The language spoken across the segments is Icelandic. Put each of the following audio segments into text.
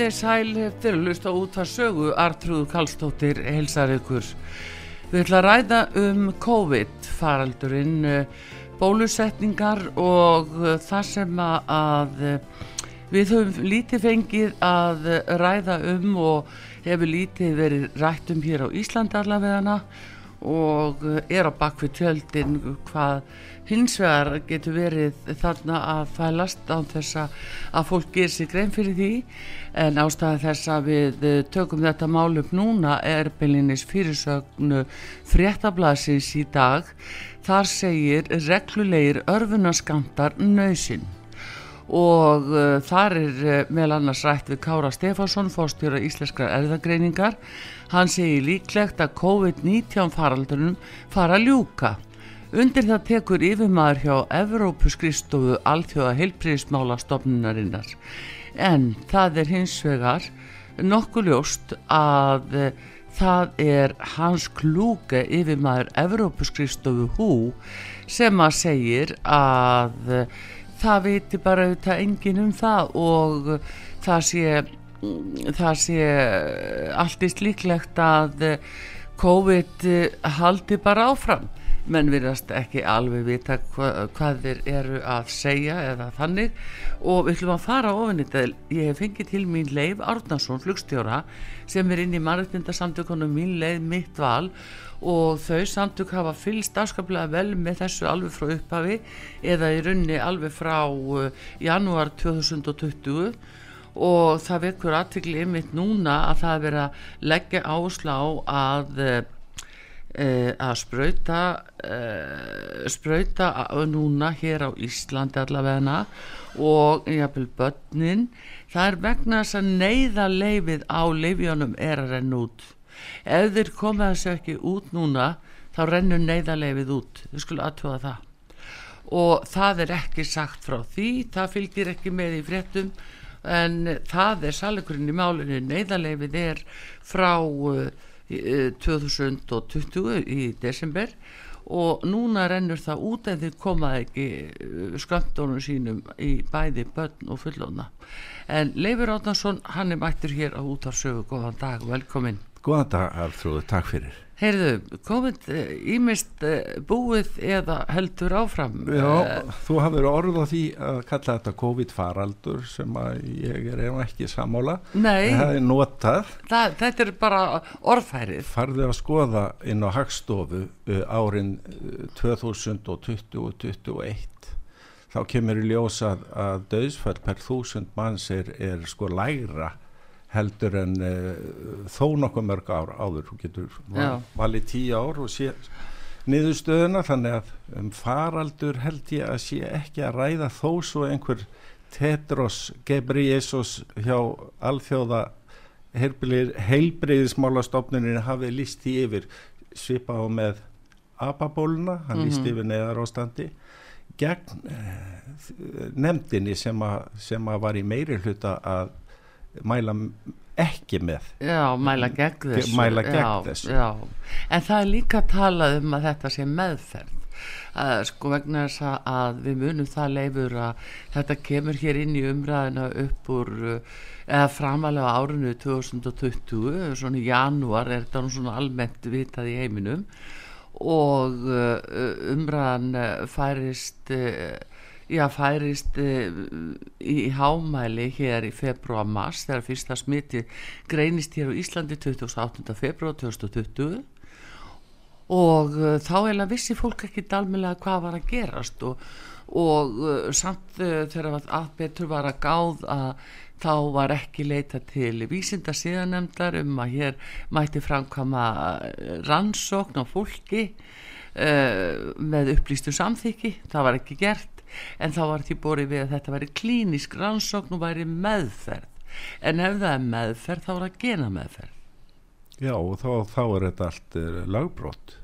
Þið sæl eftir að lusta út að sögu Artrúð Kallstóttir helsar ykkur. Við ætlum að ræða um COVID faraldurinn, eh, bólusetningar og það sem að eh, við höfum lítið fengið að ræða um og hefur lítið verið rætt um hér á Íslandi allavegana og er á bakvið tjöldin hvað hins vegar getur verið þarna að fælast á þess að fólk ger sér grein fyrir því. En ástæða þess að við eh, tökum þetta mál upp núna er beilinnis fyrirsögnu fréttablasins í dag. Þar segir reglulegir örfunaskantar nöysinn og uh, þar er uh, meðal annars rætt við Kára Stefánsson fórstjóra íslenskra erðagreiningar hann segir líklegt að COVID-19 faraldunum fara að ljúka Undir það tekur yfirmaður hjá Evrópuskristofu alþjóða heilpríðismála stofnunarinnar. En það er hins vegar nokkuð ljóst að uh, það er hans klúke yfirmaður Evrópuskristofu hú sem að segir að uh, það viti bara auðvitað engin um það og það sé, það sé allt í slíklegt að COVID haldi bara áfram. Menn virðast ekki alveg vita hva, hvað þeir eru að segja eða þannig. Og við ætlum að fara ofin þetta, ég hef fengið til mín Leif Árnarsson, flugstjóra sem er inn í mannreitindarsamtökunum mín leið mitt val. og þau samtök hafa fylgst afskaplega vel með þessu alveg frá upphafi eða í runni alveg frá uh, janúar 2020 og það vekur aðtikli ymitt núna að það verið að leggja áslá að uh, Uh, að spröyta spröyta núna hér á Íslandi allavegna og jáfnvel börnin. Það er vegna þess að neyða leifið á leifjónum er að renna út ef þeir koma þessu ekki út núna þá rennur neyða leifið út. Þau skulle aðtjóða það. Og það er ekki sagt frá því það fylgir ekki með í fréttum en það er salikurinn í málunni neyða leifið er frá uh, 2020 eh, í desember og núna rennur það út en þið komaði ekki eh, sköndunum sínum í bæði börn og fullóna en Leifur Átnarsson hann er mættur hér á útarsögu góðan dag, velkomin Góðan dag Arþróður, takk fyrir. Heyrðu, komið ímist eh, búið eða heldur áfram? Já, þú hafður orð á því að kalla þetta COVID-faraldur sem að ég er ef ekki sammála. Nei, það er notað. Það, þetta er bara orðfærið. Farðu að skoða inn á Hagstofu árin 2020 og 2021 þá kemur í ljós að, að döðsfall per þúsund manns er, er sko lægra heldur en uh, þó nokkuð mörg ár áður. Þú getur val, valið tíu ár og sé niðurstöðuna þannig að um faraldur held ég að sé ekki að ræða þó svo einhver Tedros Gebriesus hjá alþjóða heilbriðismálastofnuninu hafið lísti yfir. Svipa á með apabóluna, hann mm -hmm. lísti yfir neðar ástandi gegn uh, nefndinni sem, a, sem að var í meiri hluta að mæla ekki með já, mæla gegn þessu, mæla gegn já, þessu. Já. en það er líka talað um að þetta sé meðferð uh, sko vegna þess að við munum það leifur að þetta kemur hér inn í umræðina upp úr uh, eða framalega árinu 2020 svona í janúar er þetta svona almennt vitað í heiminum og uh, umræðan færist já, færist í hámæli hér í februar-mars þegar fyrsta smiti greinist hér á Íslandi 28. februar 2020 og uh, þá heila vissi fólk ekki dalmilega hvað var að gerast og, og uh, samt uh, þegar að betur var að gáð að þá var ekki leita til vísinda síðanemdar um að hér mætti framkama rannsókn á fólki uh, með upplýstu samþyggi, það var ekki gert en þá var því borið við að þetta væri klínisk rannsókn og væri meðferð en ef það er meðferð þá er það gena meðferð Já og þá, þá er þetta allt uh, lagbrott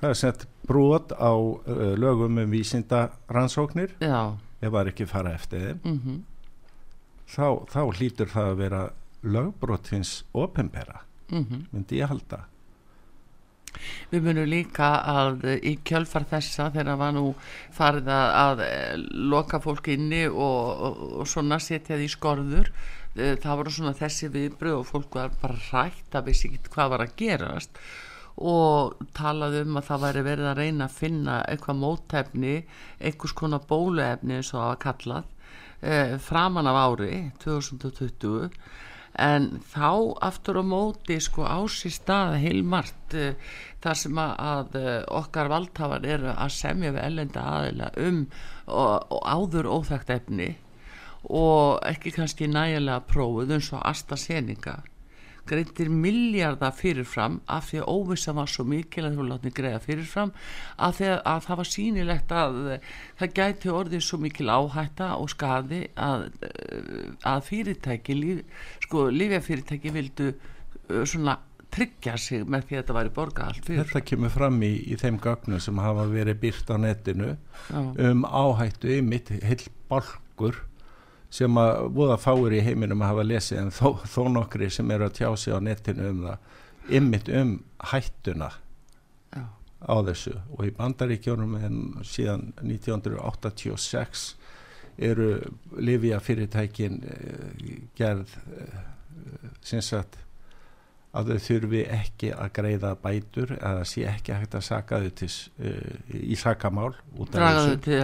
það er sett brot á uh, lögum um vísinda rannsóknir Já. ef það er ekki fara eftir þeim mm -hmm. þá, þá hlýtur það að vera lögbrot hins ofinbera Mm -hmm. myndi ég halda Við munum líka að í kjölfar þessa þegar var nú farið að, að loka fólk inni og, og, og svona setja því skorður það voru svona þessi viðbröð og fólk var bara rætt að vissi ekki hvað var að gerast og talaði um að það væri verið að reyna að finna eitthvað mótefni einhvers konar bóluefni eins og það var kallað eh, framan af ári 2020 en þá aftur á móti sko á sér stað heilmart uh, þar sem að, uh, okkar valdhafar eru að semja við ellenda aðila um og, og áður óþægt efni og ekki kannski nægilega prófuð eins og AstraZeneca greitir miljardar fyrirfram af því að óvissa var svo mikil að þú látni greiða fyrirfram að, að, að það var sínilegt að það gæti orðið svo mikil áhætta og skadi að, að fyrirtæki líf, sko lífjafyrirtæki vildu svona tryggja sig með því að þetta væri borga allt fyrir. Þetta kemur fram í, í þeim gögnum sem hafa verið byrt á netinu Já. um áhættu ymitt heil balkur sem að voða fáir í heiminum að hafa lesið en þó, þó nokkri sem eru að tjá sig á netinu um það ymitt um hættuna Já. á þessu og í bandaríkjónum en síðan 1986 eru Livia fyrirtækin uh, gerð uh, sinnsagt að þau þurfi ekki að greiða bætur eða sé ekki hægt að saka þau til, uh, í sakamál Draga þau til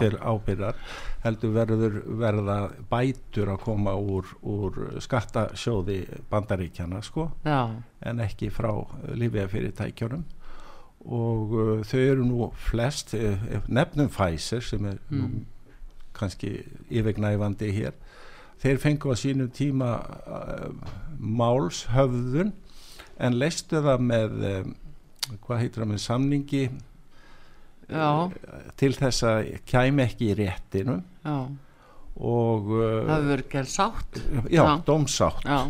til ábyrðar heldur verður verða bætur að koma úr, úr skattasjóði bandaríkjana sko Já, en ekki frá lífið fyrirtækjunum og uh, þau eru nú flest uh, nefnum Pfizer sem er nú Mm. kannski yfirgnæfandi hér þeir fengu á sínum tíma uh, málshöfðun en leistu það með um, hvað heitir það með samningi já, til þess að kæmi ekki í réttinu. Já. Og Það uh, hefur verið gerð sátt. Já, já. dómsátt. Já,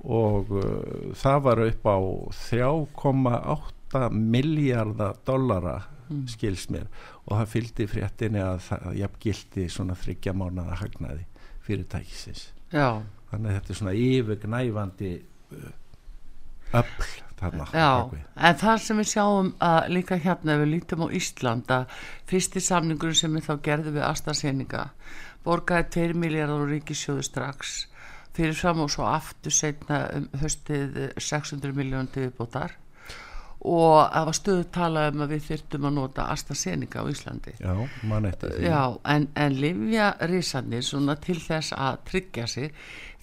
og uh, það var upp á 3,8 miljardar dollara Mm. skils mér. Og það fylgdi fréttinni að það jafngildi svona þryggja mánuða hagnaði fyrirtækisins. Já, þannig að þetta er svona yfirgnæfandi uh, öll þarna já. En það sem við sjáum að líka hérna við lítum á Ísland að fyrsti samningur sem við þá gerðum við AstraZeneca borgaði 2 miljardar og ríkisjóðu strax. Fyrir fram og svo aftur setna um höstið 600 miljónum til viðbótar og það var stöðu tala um að við þyrftum að nota AstraZeneca á Íslandi. Já, mann eftir því. Já, en, en livja risarnir svona til þess að tryggja sig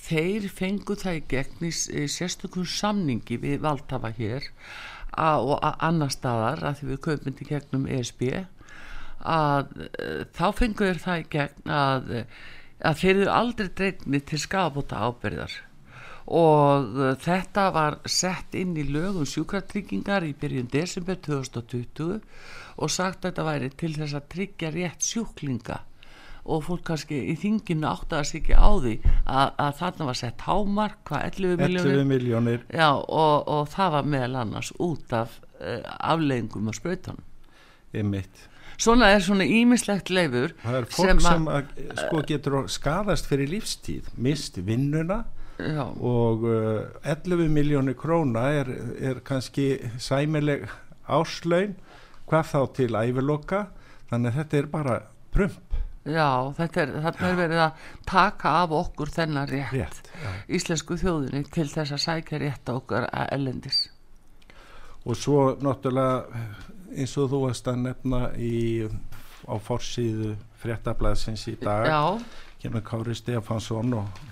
þeir fengu það í gegn í, sérstökum samningi við valdhafa hér a, og a, annar staðar að því við kaupum til gegnum ESB að uh, þá fengu þeir það í gegn að, eh, að þeir eru aldrei dregnir til skafabóta ábyrðar og uh, þetta var sett inn í lögum sjúkratryggingar í byrjun desember 2020 og sagt að þetta væri til þess að tryggja rétt sjúklinga. Og fólk kannski í þinginu áttaði sig ekki á því að, að þarna var sett hámark hvað 11 miljónir 11 miljónir Já, og, og það var meðal annars út af uh, afleggingum og sprautunum. Ymitt svona er svona ímislegt leifur það er fólk sem, að, sko getur skadast fyrir lífstíð mist vinnuna já, og uh, 11 miljónir króna er, er kannski sæmileg áslaun hvað þá til æviloka? Þannig að þetta er bara prump. Já, þetta er, þarna er verið að taka af okkur þennan rétt, rétt já. íslensku þjóðinni til þess að sækja rétt okkar ellendis. og svo náttúrulega eins og þú varst að nefna í, á forsíðu fréttablaðsins í dag Já, kemur Kári Stefansson og,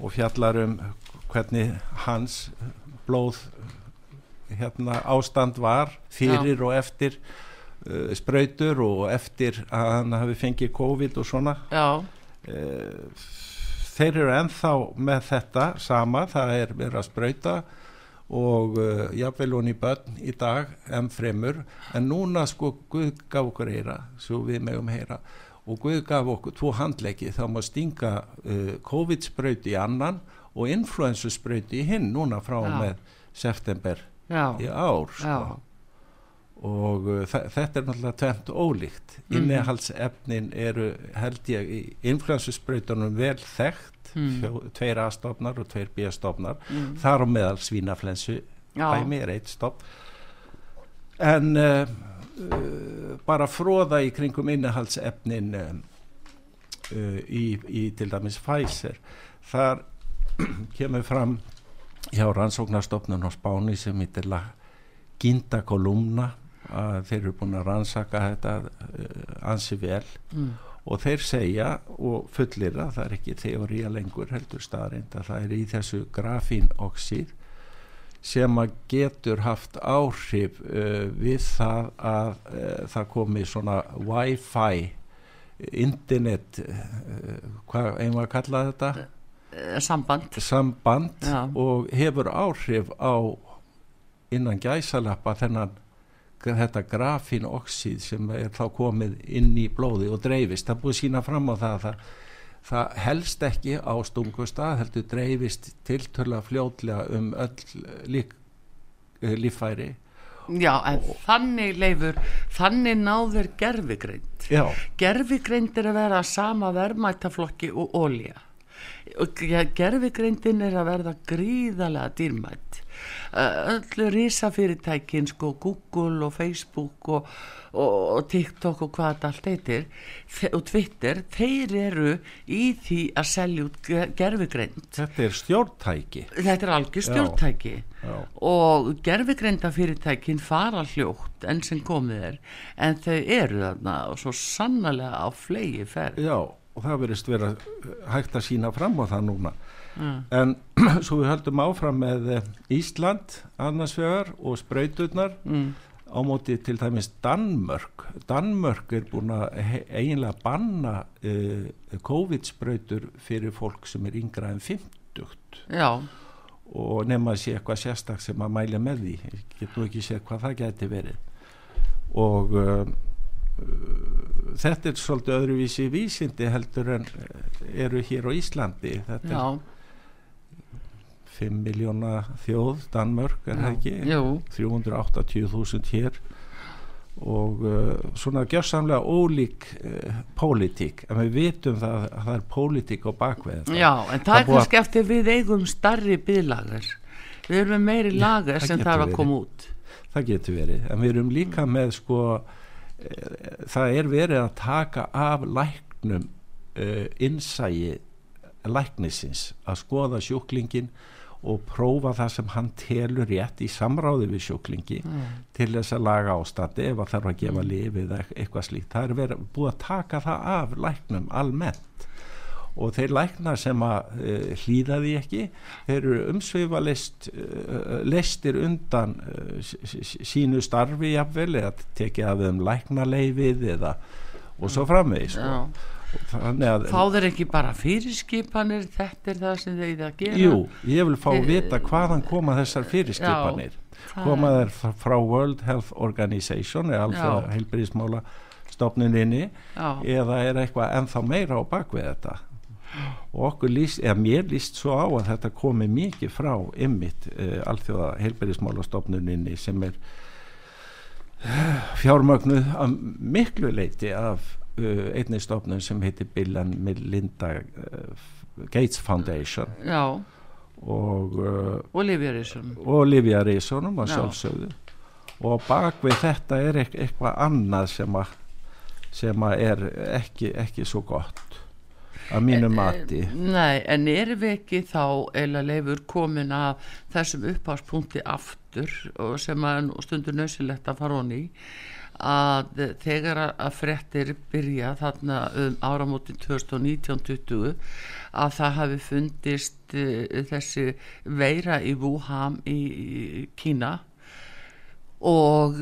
og fjallar um hvernig hans blóð hérna ástand var fyrir og eftir uh, spröytur og eftir að hann hafi fengið COVID og svona. Já, uh, þeir eru ennþá með þetta sama, það er verið að spröyta og uh, jafnvel hún í börn í dag enn fremur, en núna sko Guð gaf okkur heyra, svo við megum heyra og Guð gaf okkur tvo handleggi þá má stinga uh, COVID-spröyti í annan og influensuspröyti í hinn núna frá Já. með september já, í ár sko. og uh, þe- þetta er náttúrulega tvent ólíkt Mhm. innihaldsefnin eru held ég í influensuspröytunum vel þekkt Mm. fjó, tveir A-stofnar og tveir B-stofnar mm, þar á meðal svínaflensu já, dæmi er eitt stopp en uh, bara fróða í kringum innihaldsefnin uh, uh, í, í til dæmis Pfizer. Þar kemur fram hjá rannsóknarstofnun á Spáni sem heitir Ginda Kolumna að þeir eru búin að rannsaka þetta ansi vel. Mm, og þeir segja og fullir að það er ekki teória lengur heldur staðrind að það er í þessu grafínoxíð sem að getur haft áhrif uh, við það að uh, það komi svona wifi internet uh, hvað eigum við að kalla þetta? Samband, samband Já. og hefur áhrif á innan gæsalappa þennan þetta grafínoxíð sem er þá komið inn í blóði og dreifist, það búið sína fram á það að það, það helst ekki á stungustað, heldur dreifist tiltöla fljótlega um öll lík, eh, líffæri já, en þannig leifur, þannig náður gerfigreind. já, Gerfigreind er að vera sama verðmætaflokki og ólja. Gerfigreindin er að verða gríðarlega dýrmætt. Öllu risafyrirtækin, sko, Google og Facebook og, og, og TikTok og hvað allt heitir þe- og Twitter, þeir eru í því að selja út gerfigreind. þetta er stjórntæki. Þetta er algjör stjórntæki. Og gerfigreinda fyrirtækin fara hljótt enn sem komið er en þau eru þarna og svo sannlega á flegi ferð já, og það verðist vera eh, hægt að sína fram á það núna. Mm. en svo við höldum áfram með eh, Ísland annars vegar og sprauturnar Mm. á móti til dæmis Danmörk. Danmörk er búin að eiginlega banna uh, COVID-sprautur fyrir fólk sem er yngra en 50 Já, og nema að sé eitthvað sérstak sem að mæla með því. Ég get nú ekki séð hvað það geti verið. Og uh, þetta er svolítið öðruvísi vísindi heldur en eh, eru hér á Íslandi. Þetta já, er 5 miljóna þjóð Danmörk er það ekki? Jú, 380.000 hér. Og uh, svona gjörsamlega ólík uh, pólitík. En við vitum það að það er pólitík á bakveð já, en það, Það er kannski eftir við eigum starri byðlagar Við erum með meiri lagar það sem þarf að koma út. Það getur verið, en við erum líka með sko það er verið að taka af læknum uh, innsægi læknisins að skoða sjúklingin og prófa það sem hann telur rétt í samráði við sjúklingi mm. til þess að laga ástandi ef að þarf að gefa lifið eða eitthvað slíkt. Það er verið búið að taka það af læknum almennt og þeir læknar sem að uh, hlýða því ekki, þeir eru umsvifa list, uh, listir undan uh, sínu starfi jafnvel eða tekið af þeim læknarleifið eða og svo framvegis sko. Já. þannig að Fá þeir ekki bara fyrirskipanir Þetta er það sem þeir að gera jú, ég vil fá að Eh, vita hvaðan koma þessar fyrirskipanir Það koma er- þær frá- World Health Organization eða alþjóða Já. heilbyrðismála stofnuninni Já, eða er eitthvað ennþá meira á bakvið þetta og okkur líst, eða mér líst svo á að þetta komi mikið frá ymmit uh, alþjóða heilbyrðismála stofnuninni sem er uh, fjármögnuð af miklu leiti af uh, einni stofnun sem heitir Bill and Melinda Gates Foundation. Já, og uh, og Lífjörisson og Livia Reisonum að Já. sjálfsögðu. Og bak við þetta er eitthvað annað sem að sem að er ekki, ekki svo gott að mínu eh, mati. Nei, en erum við ekki þá eða leifur komin að þessum uppháspunkti aftur sem að stundur nöðsilegt að fara honi að þegar að frettir byrja þarna um áramótin 2019-20 að það hafi fundist uh, þessi veira í Wuhan í, Kína og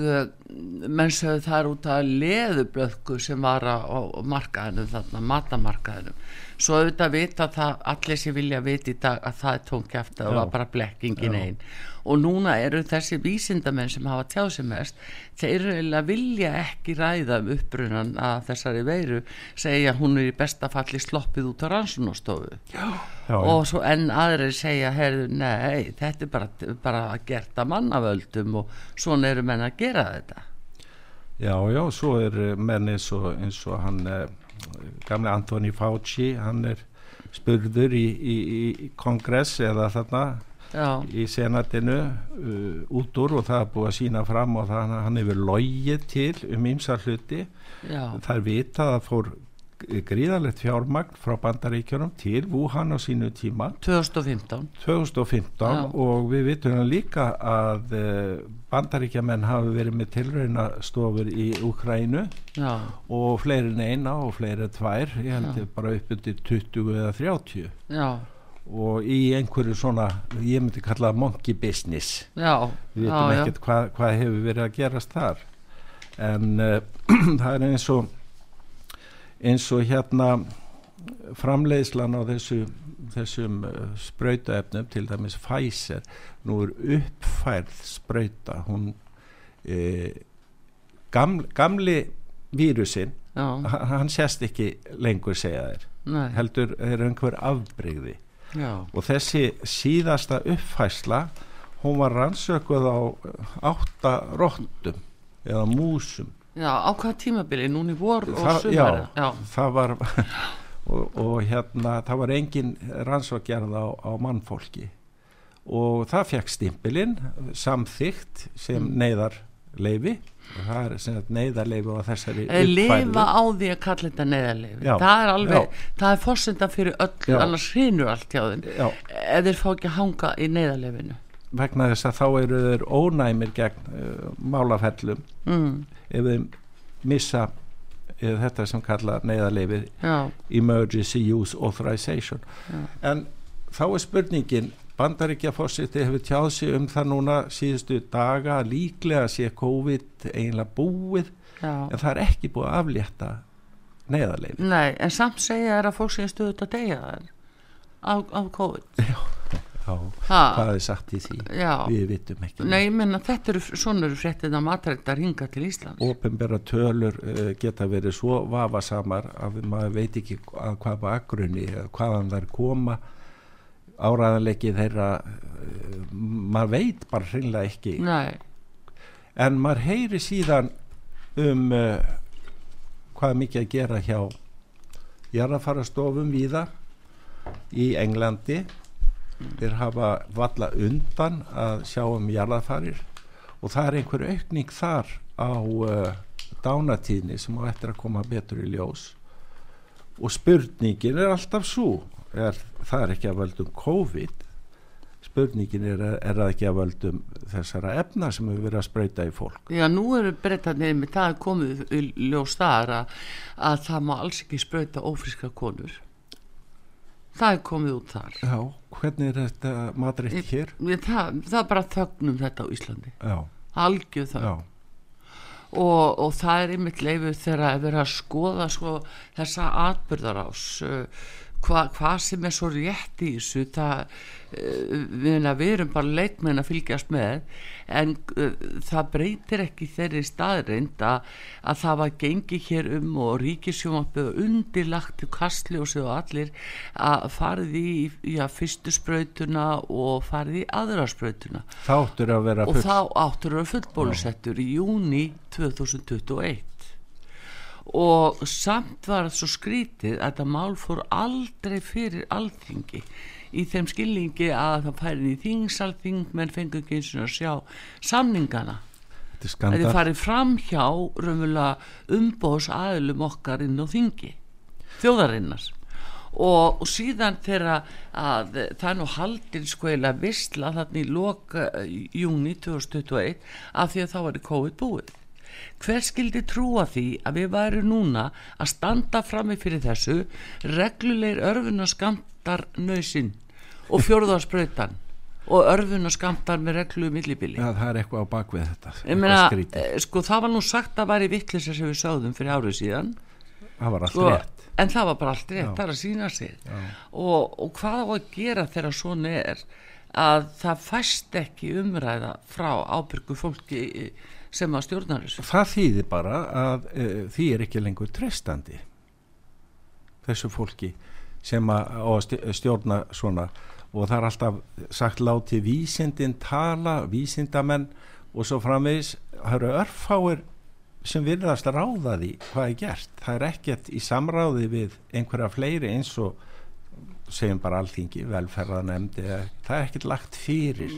menn sögðu þar út að leðublöðku sem var á markaðinu þarna matamarkaðinu svo auðvitað vita það allir sem vilja vita í dag að það er tónkjæft og var bara blekkingin einn og núna eru þessi vísindamenn sem hafa tjáð sem mest þeir vilja ekki ræða um uppbrunan að þessari veiru segja hún er í besta falli sloppið út á ransunastofu og svo enn aðrir segja herðu, nei, þetta er bara, bara að gerta mannavöldum og svona eru menn að gera þetta Já, já, svo er menn eins og, eins og hann eh, gamle Anthony Fauci hann er spurður í, í, í kongress eða þarna Já. í senatinu uh, út úr og það er búið að sína fram og það, hann hefur logið til um ímsa hluti Já. það er vitað að fór gríðalegt fjármagn frá bandaríkjunum til Wuhan á sínu tíma. 2015, 2015 og við vitum líka að eh, bandaríkjamenn hafi verið með tilraunastofur í Ukrænu og fleiri en eina og fleiri tvær ég held ég bara upp undir 20 eða 30 Já. Og í einhverju svona ég myndi kalla monkey business. Já, við veitum ekkert hvað, hvað hefur verið að gerast þar. En uh, það er eins og eins og hérna framleiðslan á þessu, þessum uh, spröytaefnum til dæmis Pfizer nú er uppfærð spröyta hún e, gaml, gamli vírusin hann sést ekki lengur segja þér Nei. heldur er einhver afbreyði og þessi síðasta uppfæsla hún var rannsökuð á átta róttum eða músum Já, á hvað tímabili, núni vor og sumar já, já, það var og, og hérna, það var engin rannsókjarð á, á mannfólki. Og það fekk stimpilinn samþygt sem mm. neyðarleifi það er sem neyðarleifi á þessari uppfæðu Leifa á því að kalla þetta neyðarleifi það er alveg, já. það er fórsenda fyrir öll annars hrinur allt hjá þeim. Eða þeir fá ekki að hanga í neyðarleifinu vegna þess að þá eru þeir ónæmir gegn uh, málafellum mm. ef þeim missa eða þetta sem kalla neyðarleifið emergency use authorization Já. en þá er spurningin bandaríkja fórsiti hefur tjáð sig um það núna síðustu daga líklega sé COVID einlega búið Já. en það er ekki búið að aflétta neyðarleifið Nei, en samt segja er að fólk sé stuðut að deyja það af, af COVID Já hvað er sagt í því? Já. við vitum ekki Nei, menna, þetta eru svona fréttið að matrætt að ringa til Ísland Ópenbæra tölur uh, geta verið svo vafasamar að maður veit ekki að hvað var akgrunni hvaðan þær koma. Áræðanleiki þeirra uh, maður veit bara hreinlega ekki. Nei. en maður heyri síðan um uh, hvað mikið að gera hjá jarðafarastofum víða í Englandi þeir hafa valla undan að sjá um jarðafarir og það er einhver aukning þar á uh, dánatíðni sem á eftir að koma betur í ljós. Og spurningin er alltaf svo er, það er ekki að völdum COVID spurningin er, er að ekki að völdum þessara efna sem hefur verið að spröyta í fólk? Já, nú eru breytanir með það komið ljós þar að, að það má alls ekki spröyta ófriska konur það er komið út þar. Já, hvernig er þetta matriðt hér? Ég, það, það er bara þögnum þetta á Íslandi. Algjöð það og, og það er einmitt leifur þegar að vera að skoða sko, þessa atbyrðarás uh, hvað hva sem er svo rétt í þessu það, uh, við, við erum bara leikmenn að fylgjast með en uh, það breytir ekki þeirri staðrind að, að það var gengi hér um og ríkisjómapið undirlagt kastli og séu allir að farið í já, fyrstu sprautuna og farið í aðra sprautuna þáttur að vera full. og þá áttur að vera fullbólusettur í júni 2021 og samt var það svo skrítið að þetta mál fór aldrei fyrir alþingi. Í þeim skilningi að það færi í þingsalþing menn fengur ekki eins og að sjá samningana. Að þið farið fram hjá umbóðs aðilum okkar inn á þingi þjóðarinnar. Og, og síðan þegar að það nú haldin sko eða vissla þarna í loka júni 2021 af því að þá var í COVID búið hver skildi trúa því að við væri núna að standa frammi fyrir þessu reglulegir örfuna skamtar nöysinn og fjórðarsprautan og örfuna skamtar með reglu millibili? Já, það er eitthvað á bakvið þetta meina, eh, sko það var nú sagt að væri vittlisa sem við sáðum fyrir árið síðan. Það var allt sko, rétt. en það var bara allt rétt, það er að sína sig. Og, og hvað á að gera þegar svona er að það fæst ekki umræða frá ábyrgu fólki eh, sem að stjórnar þessu það þýðir bara að uh, því er ekki lengur trestandi þessu fólki sem að stjórna svona. Og það er alltaf sagt láti vísindin tala, vísindamenn og svo framvegis. Það eru örfáir sem virðast að ráða því hvað er gert. Það er ekkert í samráði við einhverja fleiri eins og segjum bara alþingi, velferðanemndi það er ekkert lagt fyrir.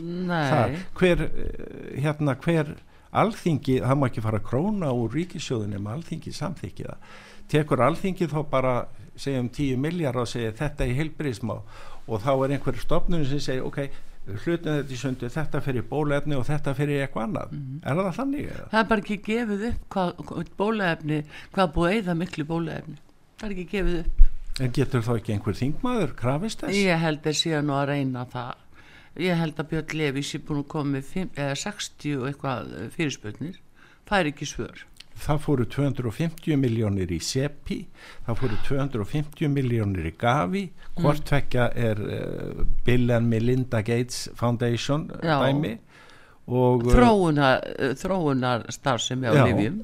Hver eh, hérna hver alþingi, það má ekki fara króna úr ríkisjóðunum alþingi samþykki það tekur alþingi þá bara segjum 10 miljard og segir þetta í heilbríðismá og þá er einhver stopnum sem segir ok, hlutum þetta í sundu þetta fyrir bólefni og þetta fyrir eitthvað annað er það þannig? eða? það er bara ekki gefið upp hvað, hvað bólaefni, hvað búið að eyða miklu bólaefni það er ekki gefið upp En getur þá ekki einhver þingmaður krafist þess? Ég held að sé nú að reyna það. Ég held að Björn Levi sé búin að koma með fimm- eða 60 og eitthvað eh, fyrirspurnir. Það er ekki svör. Það fóru 250 miljónir í SEPI, það fóru 250 miljónir í Gavi, hvort tvekja er uh, Bill and Melinda Gates Foundation uh, Já. dæmi og uh, Þróunar, eh, þróunar starfsemi á Livjum.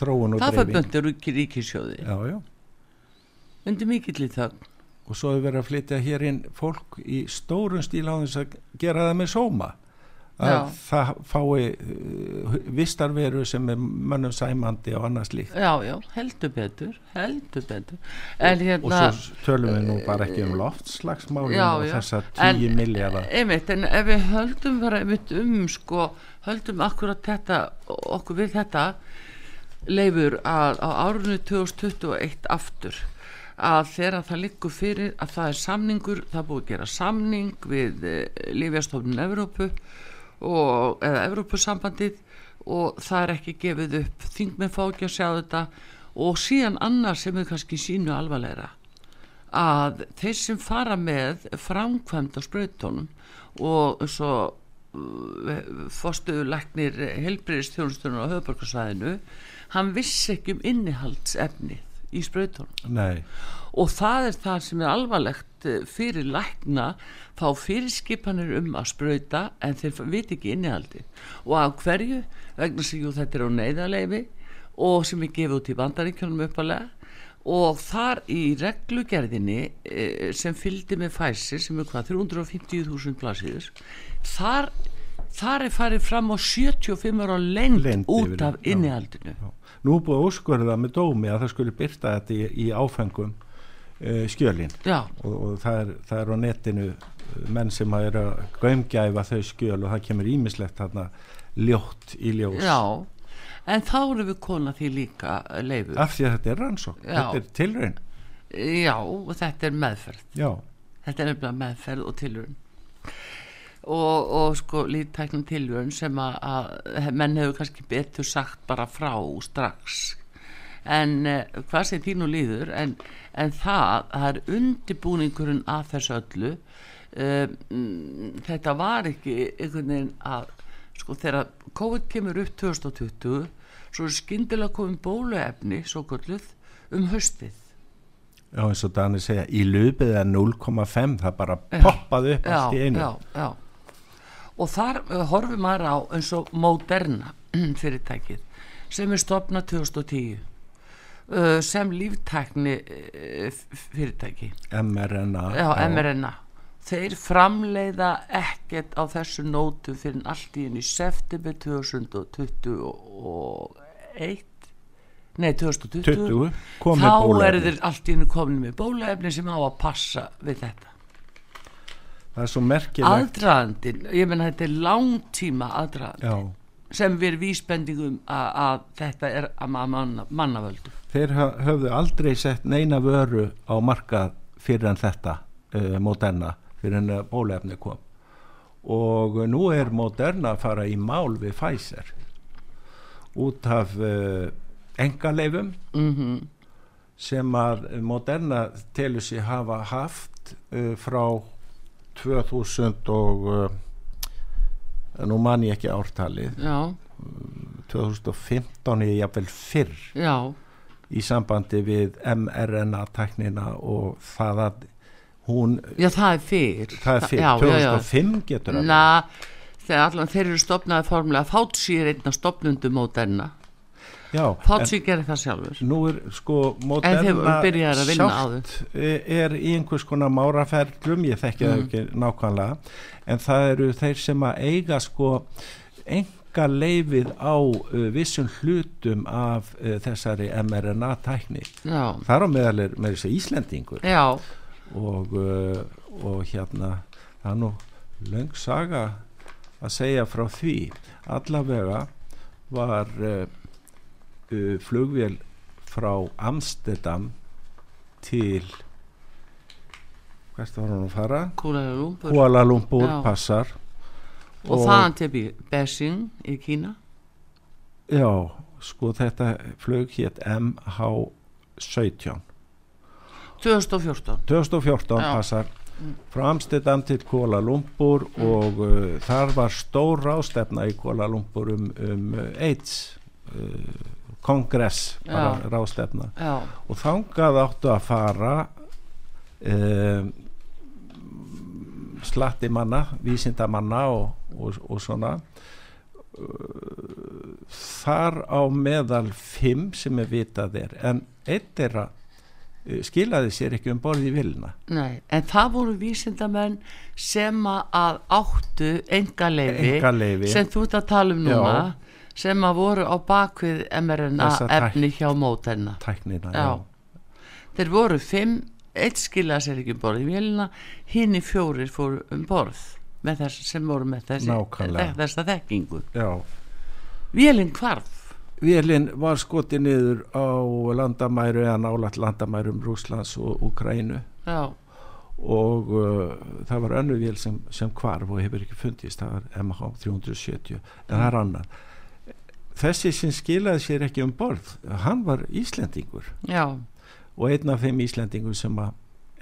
Það böndir ríki ríkisjóði. Undir mikill í þögn. Og svo hefur verið að flytja hér inn fólk í stórun stíl á þess að gera það með sóma að Já. það fái uh, vistarveru sem er mönnum sæmandi og annars líkt Já, já, heldur betur, heldur betur. En og hérna... svo tölum við nú bara ekki um loftslagsmálum Já, og já. þessa En- 10 miljardar einmitt, en ef við höldum bara einmitt um sko, höldum akkurat þetta okkur við þetta leifur að á árunni 2021 aftur að þegar það liggur fyrir að það er samningur, það búið að gera samning við e, Lífjastofnun Evrópu og, eða Evrópusambandið og það er ekki gefið upp. Þingmenn fá ekki að sjá þetta og síðan annars sem er kannski sínu alvarlegra að þeir sem fara með framkvæmd á sprautunum og svo fórstuðu læknir helbriðistjónustunum á höfuborgarsvæðinu hann vissi ekki um innihaldsefnið í sprautunum. Nei, og það er það sem er alvarlegt eh, fyrir lækna. Fá fyrirskipanir um að sprauta en þeir viti ekki innihaldi og af hverju? Vegna sem jú þetta er á neyðarleifi og sem er gefið út í bandaríkjónum uppalega og þar í reglugerðinni eh, sem fylgdi með fæsir sem er hvað 350.000 blaðsíður þar, þar er farið fram á 75 ára Lengd út af innihaldinu. Já. Nú búið að úrskurða með dómi að það skulle byrta þetta í, í áfengum uh, skjölin. Já, og, og það, er, það er á netinu uh, menn sem að eru að gaumgæfa þau skjöl og það kemur ímislegt þarna ljótt í ljós. Já. En þá erum við kona því líka leifur. Af því að þetta er rannsókn, Já. þetta er tilraun. Já, og þetta er meðferð. Já, þetta er meðferð og tilvörun og, og sko líftæknum tilvörun sem að, að menn hefur kannski betur sagt bara frá strax en uh, hvað sem þínu líður en, en það, það er undibúningurinn að þessu öllu uh, mm, þetta var ekki einhvern veginn að sko þegar COVID kemur upp 2020 svo er skyndilega komin bóluefni svo kolluð um haustið já eins og Dani segja í lupið er 0,5 það bara Já. poppaði upp allt í einu já, já. Og þar uh, horfum maður á eins og Moderna fyrirtækið sem er stopnað 2010 uh, sem líftækni uh, fyrirtæki. mRNA já, mRNA þeir framleiða ekkert á þessu nótu fyrir allt í enn í september 2021 nei 2020 20 komið þá eru þeir allt í enn komin með bólaefni sem á að passa við þetta það er svo merkilegt. Aðdraðandin, ég menna þetta er langtíma aðdraðandi já, sem við vísbendingum að, að þetta er að manna, mannavöldu þeir höfðu aldrei sett neina vöru á markað fyrir en þetta uh, Moderna, fyrir en bólefni kom. Og nú er Moderna að fara í mál við Pfizer út af uh, engaleifum mm -hmm. sem að Moderna telur sér hafa haft uh, frá 2000 og nú man ég ekki ártalið. Já. 2015 er ég jafnvel fyrr Já. í sambandi við mRNA tæknina og það að hún Já það er fyrr. Það er fyrr, já, 2005 já, getur það Na, þegar allan þeir eru stopnaði formulega Fátsí er einna stopnundu mótenna Fátsí gerir það sjálfur nú er sko Moderna sjálft er í einhvers konar máraferðlum ég þekki mm. það ekki nákvæmlega en það eru þeir sem að eiga sko enga leifið á uh, vissum hlutum af uh, þessari mRNA tækni Já. þar á meðal er með þessi Íslendingur Já. og, uh, og hérna það er nú löng saga að segja frá því allavega var flugvél frá Amsterdam til hvert var hann að fara? Kuala Lumpur, Kuala Lumpur passar. Og, og þaðan til Beijing í Kína. Já, sko þetta flug hétt MH17 2014 2014 já. passar. Frá Amsterdam til Kuala Lumpur mm. og uh, þar var stór rástefna í Kuala Lumpur um, um AIDS uh, kongress bara rástefna og þangað áttu að fara um, slatti manna vísindamanna og, og, og svona. Þar á meðal fimm sem er vitað er en eitt er að skilaði sér ekki um borði vilna Nei, en það voru vísindamenn sem að áttu enga leifi sem þú ert að tala um núna. Já sem að voru á bakvið mRNA efni hjá mótenna tæknina, já. já. Þeir voru fimm, eitt skilja sér ekki um borð í vélina, hinn í fjórir fóru um borð þess sem voru með þessi, þessa þekkingu. Já. Vélinn hvarf. Vélinn var skotið niður á landamæru eða nálat landamærum Rúslands og Ukrænu Já. og uh, það var önnu vél sem, sem hvarf og hefur ekki fundist, það var MH 370 en mm. það er annan þessi sem skilaði sér ekki um borð hann var Íslendingur já. og einn af þeim Íslendingur sem að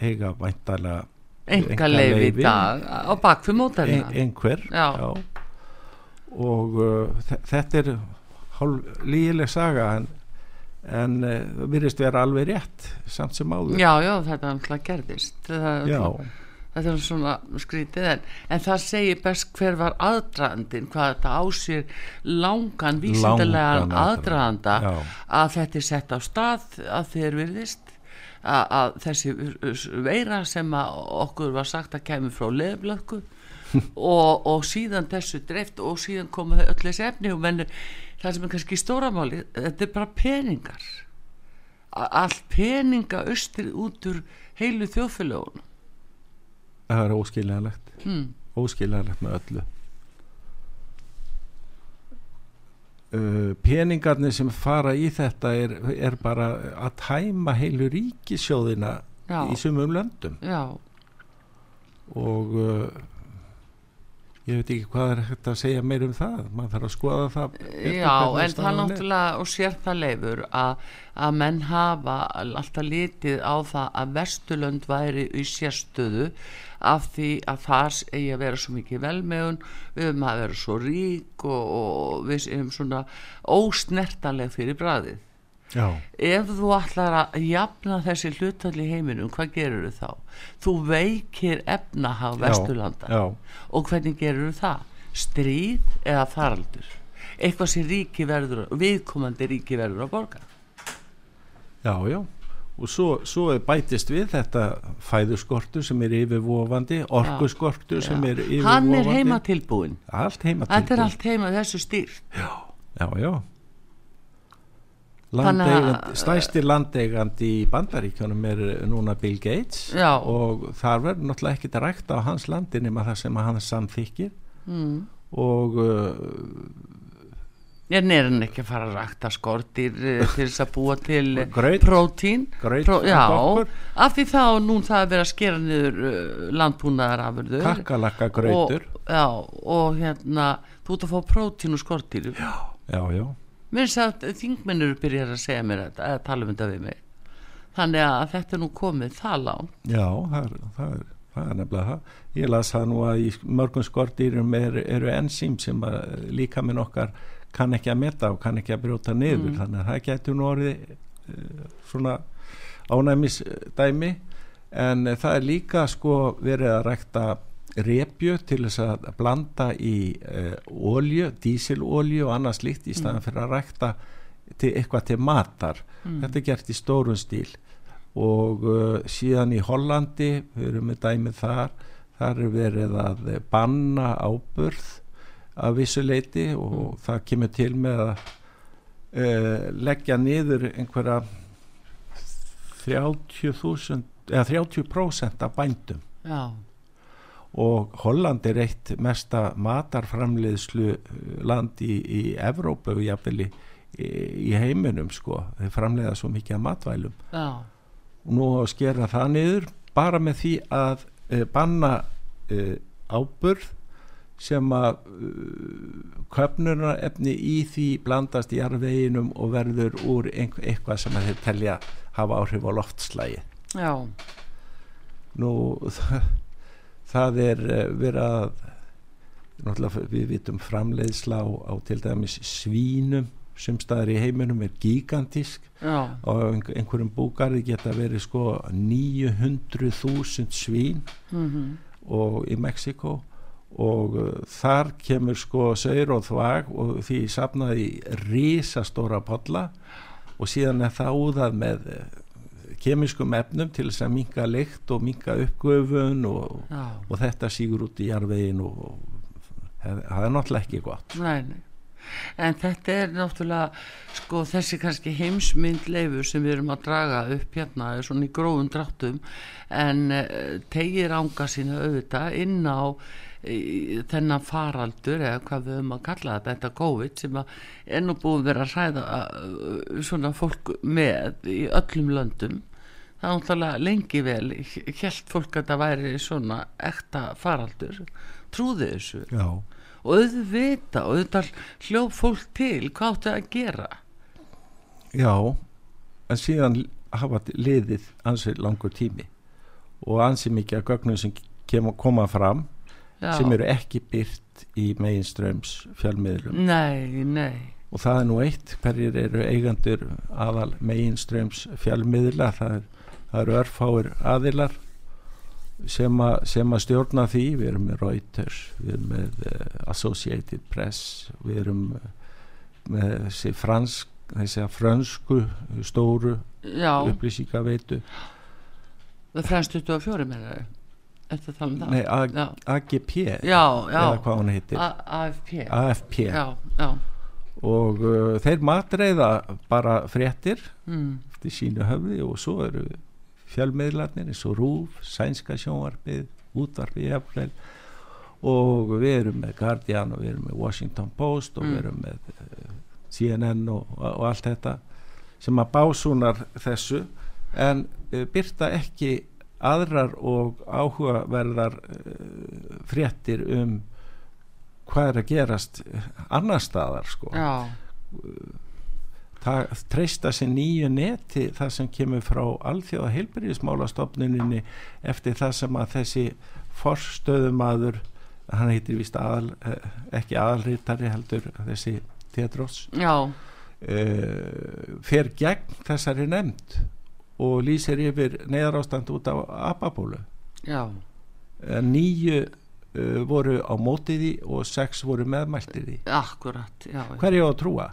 eiga væntalega enga leifi í dag á bakfið mótarina ein, einhver já. Já. og uh, þetta er hálf lígileg saga en, en uh, það virðist vera alveg rétt samt sem áður já já þetta er alltaf gerðist það, þetta er svona skrítið en, en það segir best hver var aðdraðandin hvað þetta ásýr langan vísindarlegan aðdraðanda að þetta er sett á stað að þeir virðist að, að þessi veira sem okkur var sagt að kemur frá leðblöku og, og síðan þessu dreift og síðan koma öll þessi efni og mennur það sem er kannski stóramáli þetta er bara peningar. Allt peninga austir út úr heilu þjóðfélagunum það er óskiljanlegt mm. óskiljanlegt með öllu uh, peningarnir sem fara í þetta er, er bara að tæma heilu ríkisjóðina Já. í sumum löndum Já. og uh, ég veit ekki hvað er hægt að segja meir um það. Maður þarf að skoða það Já, en það náttúrulega og sér það leifur að, að menn hafa alltaf litið á það að Vesturlönd væri í sérstöðu af því að það eigi að vera svo mikið velmegun við höfum að vera svo rík og, og við erum svona ósnertaleg fyrir bræðið Já. ef þú ætlar að jafna þessi hlutalli heiminum, hvað gerur þú þá? Þú veikir efnahag Vesturlanda. já, og hvernig gerur þú það? Stríð eða faraldur? Eitthvað sem ríki verður viðkomandi ríki verður að borga. Já, já. Og svo, svo bætist við þetta fæðuskortur sem er yfirvofandi orkuskortur já, sem er yfirvofandi hann er heima tilbúin allt heima tilbúin þetta er allt heima þessu stýrt. Já, já, já Landeigandi, stæsti landeigandi í bandaríkjónum er núna Bill Gates já. og þar verður náttúrulega ekkit að rækta á hans landi nema það sem hann samþykir mm. og uh, En er hann ekki að fara að rækta skortir uh, til þess að búa til prótín? Pró, af því þá nú það er verið að skera niður uh, landbúnaðar afurður. kakkalakka grautur Og, já, og hérna, þú ert að fá prótín og skortir. Já. já, já, Mér finnst að þingmennur byrjar að segja mér þetta, að tala um þetta við mig. Þannig að þetta er nú komið það lág. já það, er, það, er, það er nefnilega það ég las það nú að í mörgum skortýrum er, eru ensím sem að líka minn okkar kann ekki að meta og kann ekki að brjóta niður þannig að það getur nú orðið uh, svona ánæmisdæmi en uh, það er líka sko verið að rækta repju til þess að blanda í uh, olju, dísilolju og annað slíkt í staðan fyrir að rækta til eitthvað til matar. Þetta er gert í stórum stíl. Og uh, síðan í Hollandi við erum með dæmið þar þar er verið að eh, banna áburð af vissu leiti og það kemur til með að uh, leggja niður einhverja 30.000 eða 30% af bændum. Já, og Holland er eitt mesta matarframleiðslu uh, land í, í Evrópu og jafnvel í, í, heiminum sko, þeir framleiða svo mikið af matvælum. Já, og nú að skera það niður bara með því að uh, banna uh, áburð sem að uh, köpnunarefni í því blandast í jarðveginum og verður úr eitthvað sem að þeir telja hafa áhrif á loftslægi já, nú það, það er uh, verið að náttúrulega við vitum framleiðsla á, á til dæmis svínum sem staðar í heiminum er gigantísk já, og einhverjum búgarði geta verið sko 900.000 svín mhm, og í Mexiko og uh, þar kemur sko saur og þvag og því safnaði í risastóra podla og síðan er það úðað með kemiskum efnum til þess að minka lykt og minka uppgöfun og, og þetta sígur út í jarðvegin og, og það er náttúrulega ekki gott nei, nei. En þetta er náttúrulega, sko, þessi kannski heimsmynd leifur sem við erum að draga upp hérna, er svona í grófum dráttum, en uh, tegir ánga sína auðvitað inn á þennan faraldur eða hvað við höfum að kalla þetta, þetta COVID sem er nú búið að vera að uh, svona fólk með í öllum löndum. Það er náttúrulega lengi vel, helt fólk að þetta væri svona ekta faraldur, trúði þessu? Já, og auðvita og auðvitað hljóð fólk til hvað áttu að gera? Já en síðan hafa liðið ansið langur tími og ansið mikið að gögnum sem koma fram Já. sem eru ekki byrt í meginströms fjölmiðlum. Nei, nei. Og það er nú eitt hverjir eru eigendur aðal meginströms fjölmiðla það, er, það eru örfáir aðilar sem, a, sem að stjórna því. Við erum með Reuters við erum með uh, Associated Press við erum uh, með þessi fransk þessi að frönsku stóru upplýsingaveitu. Það fremst 24 með það eftir að tala um það? Nei, A, AGP já, já, eða hvað hún heitir. A AFP AFP já, og uh, þeir matreiða bara fréttir mm, eftir sínu höfði og svo eru fjölmiðlarnir eins og RÚF, sænska sjónvarpið, útvarpið jafnvel. Og við erum með Guardian og við erum með Washington Post og Mm. við erum með uh, CNN og, og allt þetta sem að básúnar þessu. En uh, byrta ekki aðrar og áhugaverðar uh, fréttir um hvað er að gerast annar staðar sko. Já, það treysta sér nýju neti það sem kemur frá alþjóða heilbyrjismálastofnuninni eftir það sem að þessi forstöðumadur hann heitir vist aðal, eh, ekki aðalritari heldur þessi já, uh, fer gegn þessari nefnd og lýsir yfir neyðarástand út á apabólu já. Nýju uh, voru á mótiði og sex voru meðmæltið því. Akkurat, já, já, hverju á að trúa?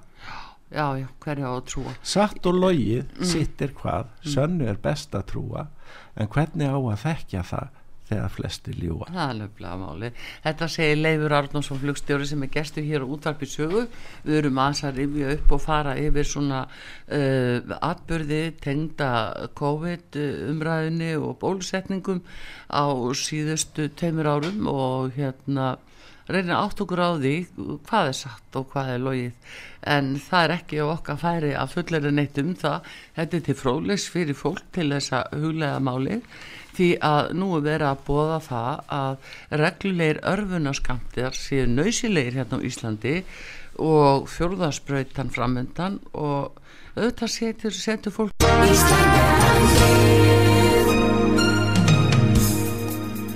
já, já hverju á að trúa? Satt og logið sitt er hvað, sönnu er best að trúa en hvernig á að þekkja það þegar flestir ljúa. Það er löflega máli. Þetta segir Leifur Arnónsson flugstjóri sem er gestur hér á útvarpi sögu. Við erum aðeins að rifja upp og fara yfir svona uh, atbyrði tengda COVID uh, umræðinni og bólusetningum á síðustu teimur árum og hérna reyna átt okkur á því hvað er satt og hvað er logið en það er ekki á okkar færi að fullera neitt um það þetta er til fróðlegs fyrir fólk til þessa huglega máli því að nú er verið að bóða það að reglulegir örfunaskamtir séu nöysilegir hérna á Íslandi og fjörðarspröytan framöndan og auðvitað setur, setur fólk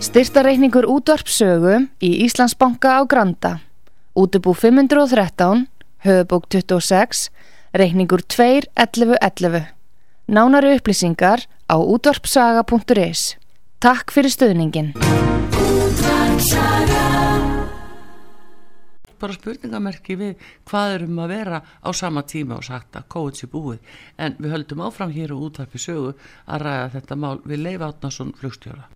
Styrtareikningur útvarpsögu í Íslandsbanka á Granda. Útubú 513 Höfubók 26 Reikningur 2.11.11 Nánari upplýsingar á útvarpsaga.is Takk fyrir stöðningin bara spurningamerki við hvað erum að vera á sama tíma og sagt að COVID sé búið. En við höldum áfram hér og útvarpi sögu að ræða þetta mál við Leif Átnarsson flugstjóra.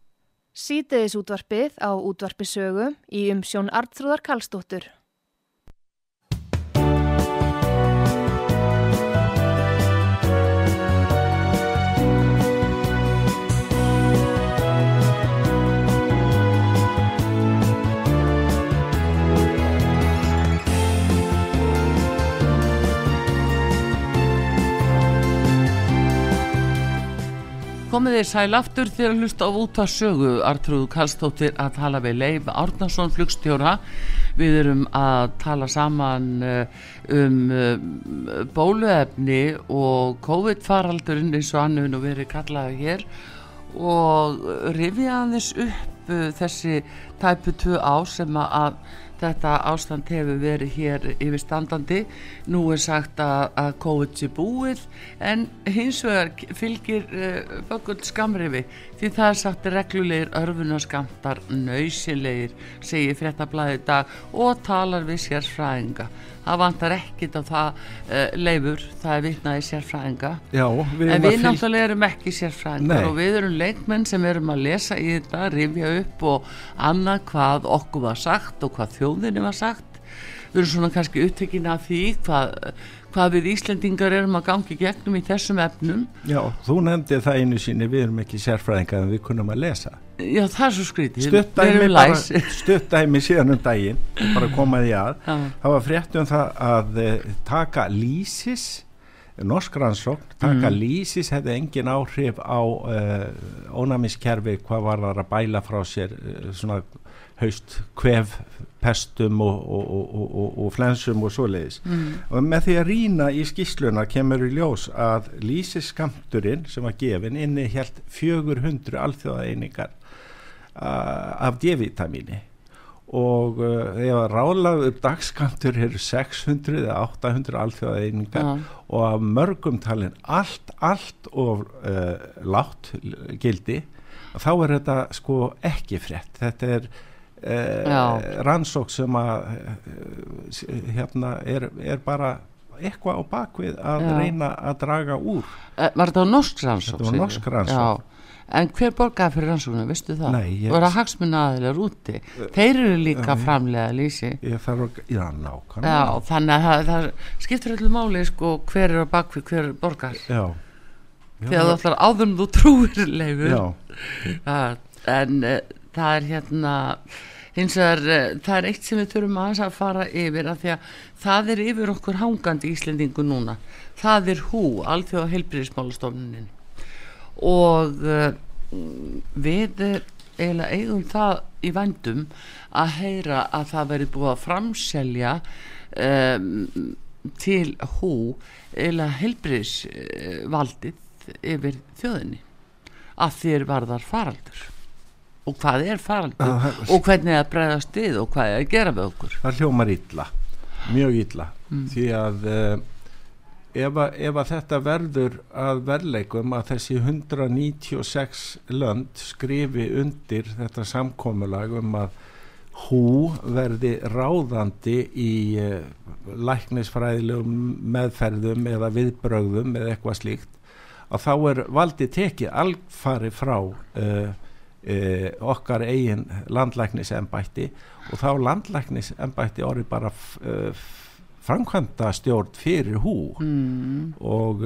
Sýteðis útvarpið á útvarpi sögu í umsjón Artrúðar Kallstóttur Komið þið sæl aftur þegar hlusta á út að sögu Artrúð Kallstóttir að tala við Leif Árnarsson flugstjóra. Við erum að tala saman eh, um eh, bóluefni og COVID-faraldurinn eins og hefur nú verið kallaði hér. Og rifja aðeins upp eh, þessi tæpu tvö á sem að þetta ástand hefur verið hér yfirstandandi. Nú er sagt að, að COVID sé búið en hins vegar fylgir uh, bökull skamrifi því það er sagt reglulegir örfunaskamtar nöysilegir segir fréttablaði dag og talar við sérfræðinga það vantar ekkit á það uh, leifur, það er vitnaði sérfræðinga. Já, við en við fylg... náttúrulega erum ekki sérfræðingar Nei. og við erum leikmenn sem erum að lesa í þetta, rifja upp og annað hvað okkur var sagt og hvað þjóðinni var sagt. Við erum svona kannski upptekina af því hvað, hvað við Íslendingar erum að gangi gegnum í þessum efnum. Já, þú nefndi það einu síni við erum ekki sérfræðingar en við kunum að lesa Já það er svo skrítið stuttdæmi síðan um daginn bara komaði að Já. það var fréttum það að uh, taka lísis norsk rannsókn, taka mm. lísis hefði engin áhrif á uh, ónæmiskerfi hvað var það að bæla frá sér uh, svona haust kvef pestum og, og, og, og flensum og svoleiðis mm. og með því að rína í skísluna kemur í ljós að lísiskamturinn sem var gefin inni helt 400 alþjóðaeiningar af D-vitamíni og uh, þegar ráðlaður dagskantur eru 600 eða 800 alþjóða einingar ja. og af mörgum talin allt, allt og uh, látt gildi þá er þetta sko ekki frétt þetta er uh, rannsók sem að uh, hérna er, er bara eitthvað á bakvið að Já. reyna að draga úr eh, Var þetta á norsk rannsók? Þetta var norsk rannsók En hver borgaði fyrir rannsóknum, veistu það? Nei, ég... Var það hagsmunna aðeinar úti? Þeir eru líka uh, framlega lísi. Ég þarf að, já, nákvæmlega. Já, þannig að það, það skiptur öllu máli, sko, hver er á bakvið, hver borgar. Já. já Þegar þú ætlar áðurinn þú trúir leifur. Já. Það, en uh, það er hérna, hins vegar, uh, það er eitt sem við þurfum aðeins að fara yfir, að því að það er yfir okkur hangandi íslendingu núna. Það er hú, alþjóða heilbríðismálastofnunin og uh, við eiginlega eigum það í vandum að heyra að það veri búið að framselja um, til hú eiginlega helbriðsvaldið yfir þjóðinni að þér varðar faraldur. Og hvað er faraldur? Ah, og hvernig það bregðast við og hvað er að gera við okkur? Það hljómar illa, mjög illa mm. því að uh, ef að, ef að þetta verður að verleikum að þessi 196 lönd skrifi undir þetta samkómulag um að hú verði ráðandi í uh, læknisfræðilegum meðferðum eða viðbrögðum eða eitthvað slíkt að þá er valdi tekið alfari frá uh, uh, okkar eigin landlæknisembætti og þá landlæknisembætti orði bara framkvæmda stjórn fyrir hú. Mm.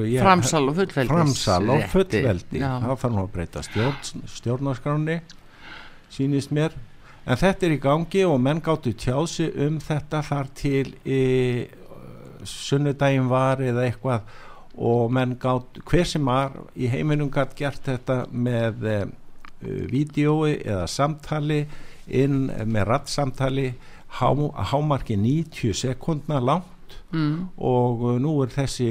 ég, framsal og fullveldi framsal og fullveldi þá þarf hún að breyta stjórn, stjórnarskráni sínist mér. En þetta er í gangi og menn gáttu tjási um þetta þar til í, sunnudaginn var eða eitthvað. Og menn gátt, hver sem var í heiminum gætt gert þetta með uh, vídjói eða samtali inn með rattsamtali há, hámarki 90 sekundna langt mm. og uh, nú er þessi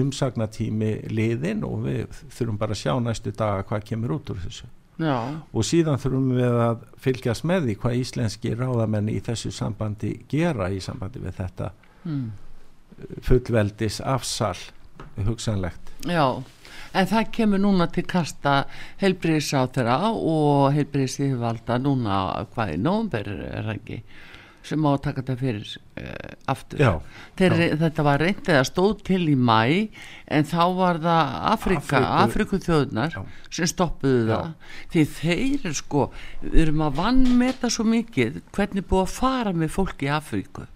umsagnatími liðin og við þurfum bara að sjá næstu daga hvað kemur út úr þessu Já, og síðan þurfum við að fylgjast með því hvað íslenski ráðamenn í þessu sambandi gera í sambandi við þetta mm. fullveldis afsal hugsanlegt já en það kemur núna til kasta þeirra og heilbriðis yfirvalda núna hvað í nómber er það ekki sem má taka þetta fyrir uh, aftur Já, Þeir, já. þetta var reyndið að stóð til í mæ en þá var það Afrika, Afriku þjóðunar Já. sem stoppuðu Já. það því þeir er sko við erum að vannmeta svo mikið hvernig búið að fara með fólk í Afríku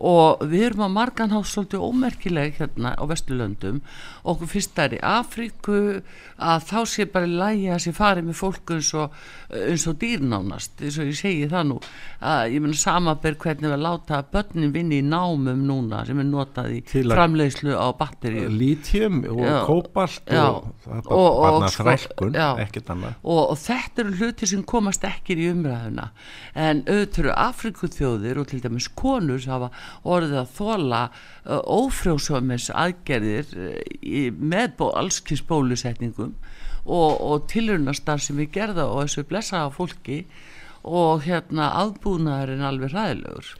og við erum að margan hátt svolítið ómerkileg hérna á Vesturlöndum okkur fyrst það er í Afríku að þá sé bara lægi að sé farið með fólk eins og, eins og dýrnánast eins og ég segi það nú að ég menna samaber hvernig við láta börnin vinni í námum núna sem er notað í framleiðslu á batteríum lítjum og Já. kóbalt Já. og Og- og bara sko- þrælkun, já. ekkert annað og, og þetta eru hluti sem komast ekki í umræðuna en auðvitað eru Afrikuþjóðir og til dæmis konur sem hafa orðið að þóla uh, ófrjósömis aðgerðir uh, með allskins bólusetningum og, og tilrunastar sem við gerða og þessu blessaða fólki og hérna aðbúnaðurinn alveg ræðilegur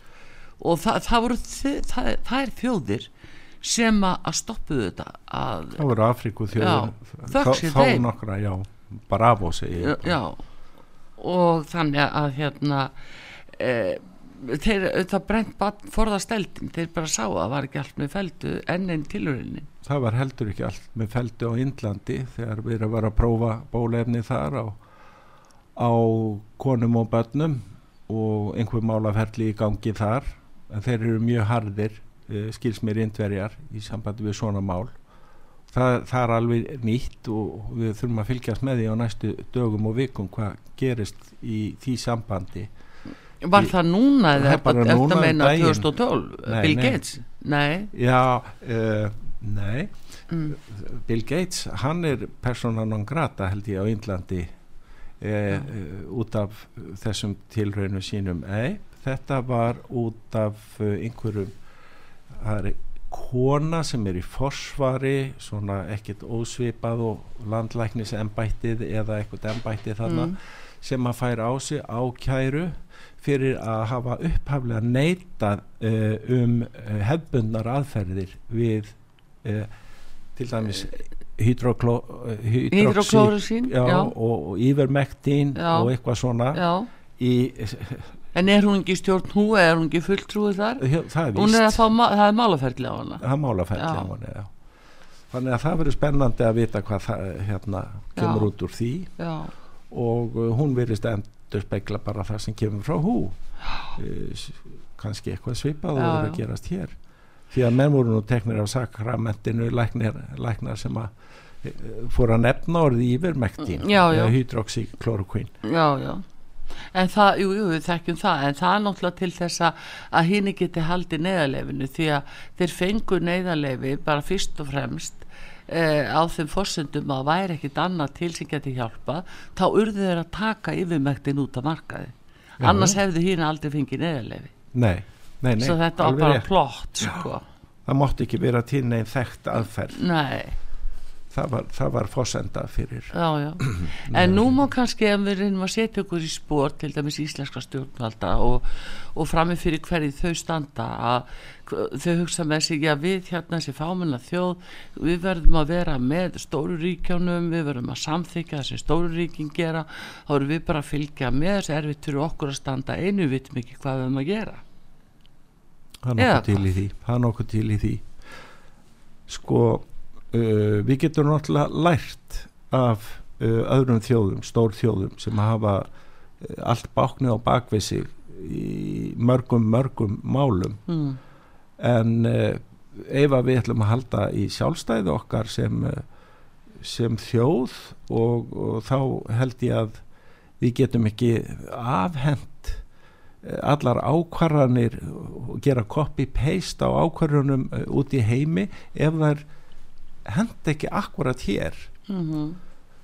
og það, það voru það, það er þjóðir sem að stoppuðu þetta að það voru Afríku sé þá þeim. nokkra, já, bravo segi já, ég bara. já og þannig að hérna e, þeir það brent bara forðast eldin þeir bara sá að það var ekki allt með feldu enn einn tilurinn það var heldur ekki allt með feldi á Indlandi þegar við erum að vera að prófa bólefni þar á, á konum og börnum og einhver málaferli í gangi þar. En þeir eru mjög harðir uh, skils mér indverjar í sambandi við svona mál. Það, það er alveg nýtt og við þurfum að fylgjast með því á næstu dögum og vikum hvað gerist í því sambandi var það núna eða eftir að um meina daginn. 2012 Nei, Bill nei. Gates nei já, uh, nei mm. Bill Gates, hann er persóna non grata held ég á Índlandi e, e, út af þessum tilraunu sínum ei, þetta var út af uh, einhverjum það er kona sem er í forsvari svona ekkert ósvipað og landlæknis embættið eða eitthvað embættið þarna Mm. sem að færa á sig ákæru fyrir að hafa upphaflega neitað uh, um uh, hefbundnar aðferðir við uh, til dæmis hydroklórusin og, og yfirmektín Já. og eitthvað svona já. í, en er hún ekki stjórn hú eða er hún ekki fulltrúið þar hjá- það er er fá, það er málaferli á hana það er málaferli Já. á henni já. þannig að það verður spennandi að vita hvað það hérna kemur Já. út úr því já, og hún virðist endur spekla bara það sem kemur frá hú. Uh, kannski eitthvað svipað og Já, verður já. að gerast hér. Því að menn voru nú teknir af sakramentinu læknir, læknar sem að uh, fór að nefna Já, já. hydroxyklorokvín já, já en það, jú, jú, við þekkjum það en það er náttúrulega til þess að hinn geti haldið neyðarleifinu því að þeir fengu neyðarleifi bara fyrst og fremst eh, á þeim forsendum að væri ekkit annað til sem geti hjálpa þá urðu þeir að taka yfirmektin út af markaði Já, annars já. hefðu hinn aldrei fengið neyðarleifi nei, nei, nei svo þetta var bara rétt. plott sko. það mátti ekki vera til neinn þekkt aðferð nei það var, það var fósenda fyrir. Já, já. En nú má kannski ef við reynum að setja okkur í spór til dæmis íslenska stjórnvalda og, og framið fyrir hverju þau standa að þau hugsa með sig já við hérna þessi fámenna þjóð við verðum að vera með stóru ríkjónum við verðum að samþykja það sem stóru ríkin gera þá erum við bara að fylgja með þessi erfitt fyrir okkur að standa einu vitum ekki hvað við erum að gera. Er Eða nokkuð til í því. Það er nokkuð til í því. Sko uh, við getum náttúrulega lært af uh, öðrum þjóðum, stór þjóðum sem hafa uh, allt báknið á bakvið sig í mörgum mörgum málum mm. en ef að við ætlum að halda í sjálfstæði okkar sem, sem þjóð og, og þá held ég að við getum ekki afhend eh, allar ákvarðanir og gera copy-paste á ákvarðunum eh, út í heimi ef það hend ekki akkurat hér mm -hmm.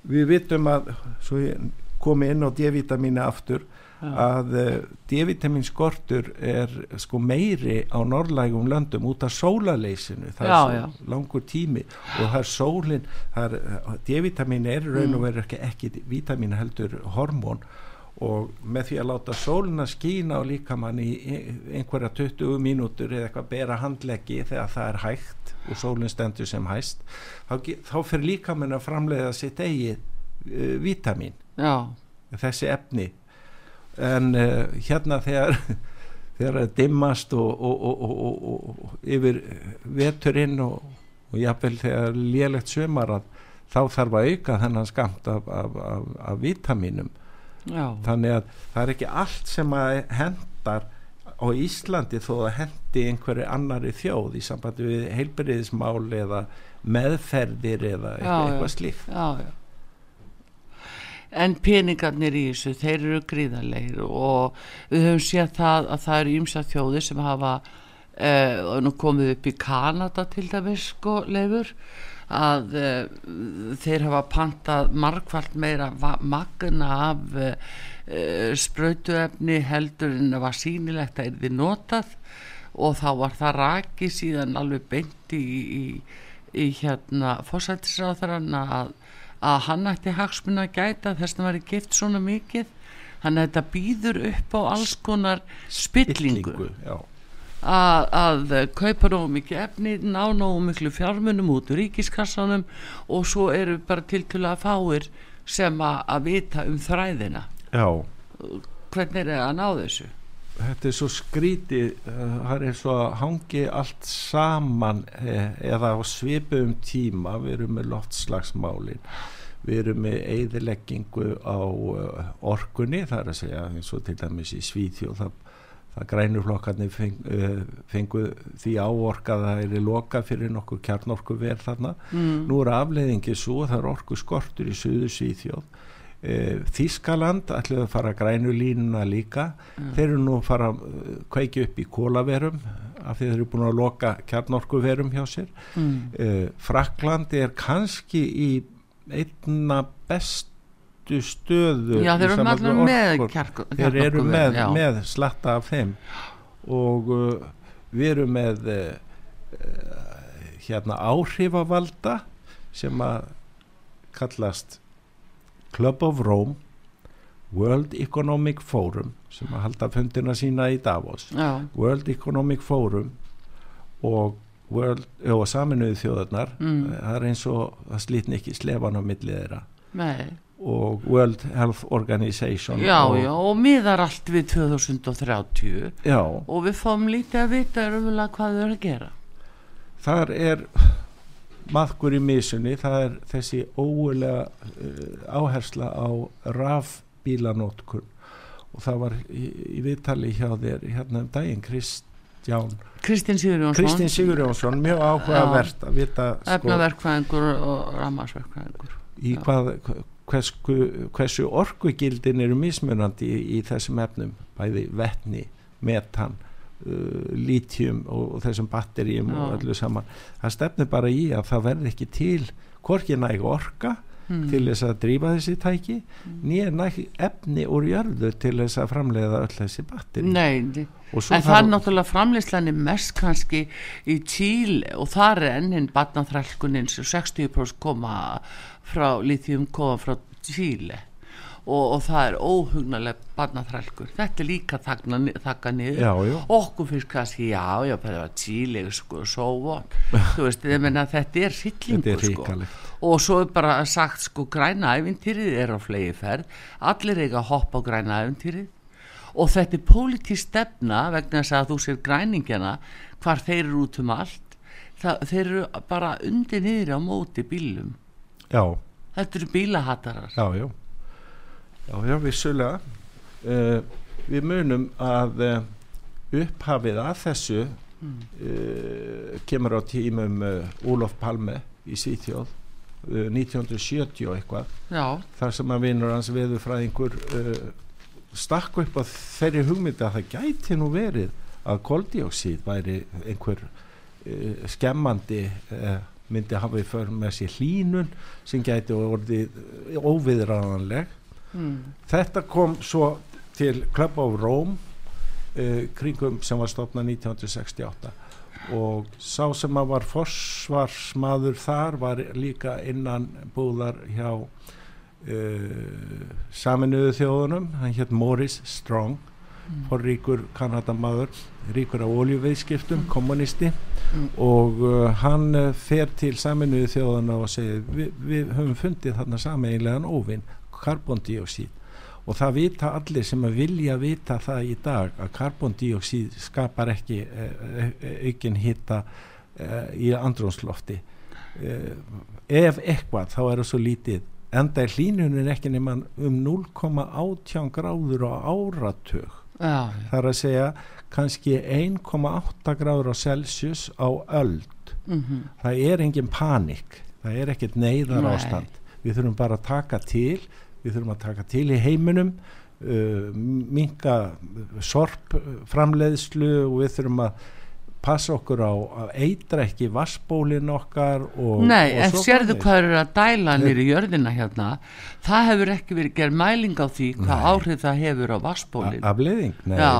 við vitum að svo ég komi inn á D-vitamínu aftur Já. að uh, D-vitamin skortur er sko meiri á norrlægum löndum út af sólaleysinu það já, er svo langur tími og það er sólin D-vitamin er raun og mm. verið ekki, ekki vitamin heldur hormón og með því að láta sólina skína og líka mann í einhverja 20 mínútur eða eitthvað bera handleggi þegar það er hægt og sólinn stendur sem hægt þá, þá fyrir líka mann að framleiða sitt eigi uh, vitamin Já. þessi efni. En uh, hérna þegar þegar það dimmast og, og, og, og yfir veturinn og jáfnvel þegar lélegt sömar þá þarf að auka þennan skamt af, af, af, af vitaminum Já. þannig að það er ekki allt sem að hendar á Íslandi þó að hendi einhverju annari þjóð í sambandi við heilbyrðismál eða meðferðir eða eitthvað, eitthvað slíkt. Já, já. En peningarnir í þessu, þeir eru gríðarleir og við höfum séð það að það eru ymsa þjóðir sem hafa eh, komið upp í Kanada til dæmis sko leifur að eh, þeir hafa pantað markvallt meira magna af eh, spröytuefni heldur en það var sínilegt að er þið notað. Og þá var það raki síðan alveg beint í, í, í hérna fósættisráþarann að að hann ætti hagsmun að gæta þess að það væri gift svona mikið. Þannig að þetta býður upp á alls konar spillingu, spillingu að, að kaupa nógu mikið efni, ná nógu miklu fjármunum út úr ríkiskassanum og svo eru bara tiltúlega fáir sem að, að vita um þræðina Já Hvernig er það að ná þessu? Þetta er svo skríti það er svo að hangi allt saman eh, eða á svipum tíma við erum með loftslagsmálin við erum með eðileggingu á uh, orkunni það er að segja eins og til dæmis í Svíþjóð það, það grænuflokkarnir feng, uh, fengu því áorka það er loka fyrir nokkur kjarnorku verð þarna mm. nú er afleiðingi svo það er orku skortur í söðu Svíþjóð uh, Þískaland ætlaði að fara grænulínuna líka mm. þeir eru nú að fara að kveiki upp í kólaverum af því þeir eru búin að loka kjarnorkuverum hjá sér mm. Frakland er kannski í einna bestu stöðu já þeir eru allir með kjarku, þeir eru með, með slatta af þeim og uh, við erum með uh, hérna áhrifavalda sem að kallast Club of Rome World Economic Forum sem að halda fundina sína í Davos já. World Economic Forum og World, og saminuði þjóðarnar mm. það er eins og það slítni ekki slefan á millið þeirra Nei. Og World Health Organization já og, já og miðar allt við 2030 já. og við fáum lítið að vita umvöla hvað þau eru að gera. Þar er maðgur í misunni það er þessi óulega uh, áhersla á rafbílanótkun og það var í, í viðtali hjá þér hérna um daginn Krist Kristján Kristinn Sigurjónsson. Kristinn Sigurjónsson, mjög áhugavert að vita sko, efnaverkvæðingur og rammarsverkvæðingur í hvað, hversu, hversu orkugildin eru mismunandi í, í þessum efnum bæði vettni, metan uh, lítjum og, og þessum batteríum og öllu saman. Það stefnir bara í að það verði ekki til hvorki næg orka mm. til þess að drífa þessi tæki mm. nýja efni úr jörðu til þess að framleiða öll þessi batteri Nei, en það er náttúrulega framleiðslan er mest kannski í Tíl og þar enninn batnaþrælkuninn sem 60% koma frá litjum koma frá Tíle og, og það er óhugnarlega barnaþrælkur, þetta er líka þakka niður, já, já. okkur finnst kannski já, já, það var tíleg sko, svo von, þú veist, menna, þetta er sýtlingur sko. og svo er bara sagt sko græna æfintýrið er á flegi ferð, allir eiga að hoppa á græna æfintýrið og þetta er pólitísk stefna vegna þess að þú sér græningjana hvar þeir eru út um allt. Það, þeir eru bara undir niður á móti bílum já. Þetta eru bílahattarar já, já Já, já, vissulega. Uh, við munum að uh, upphafið að þessu mm. uh, kemur á tímum Úlof Palme í Sítjóð uh, 1970 og eitthvað Já, þar sem að vinur hans veðurfræðingur uh, stakk upp á þeirri hugmyndi að það gæti nú verið að koldíóksíð væri einhver uh, skemmandi myndi hafa í för með sér hlínun sem gæti orðið óviðræðanleg mm. þetta kom svo til Club of Rome uh, kringum sem var stopnað 1968 og sá sem að var forsvarsmaður þar var líka innan búðar hjá uh, saminuðu þjóðunum hann hétt Morris Strong Mm. forríkur kanadamaður ríkur á oljuveðskiptum, kommunisti Mm. og uh, hann uh, fer til saminuðu þjóðuna og segir Vi, við höfum fundið þarna sameiginlegan óvinn, karbondíóksíð og það vita allir sem að vilja vita það í dag að karbondíóksíð skapar ekki aukinn hitta uh, í andrónslofti ef eitthvað þá er það svo lítið. Enda er hlínunin ekki nema um 0,18 gráður á áratug. Já, það er að segja kannski 1,8 gráður á Celsius á öld. Mm það er engin panik. Það er ekkert neyðar Nei. ástand við þurfum bara að taka til við þurfum að taka til í heiminum uh, minka sorp framleiðslu og við þurfum að passa okkur á að eitra ekki vassbólin okkar og, Nei, og en svo sérðu hvað eru að dæla nýri jörðina hérna? Það hefur ekki verið gerð mæling á því hvað Nei. áhrif það hefur á vassbólin afleiðing, nei. Já,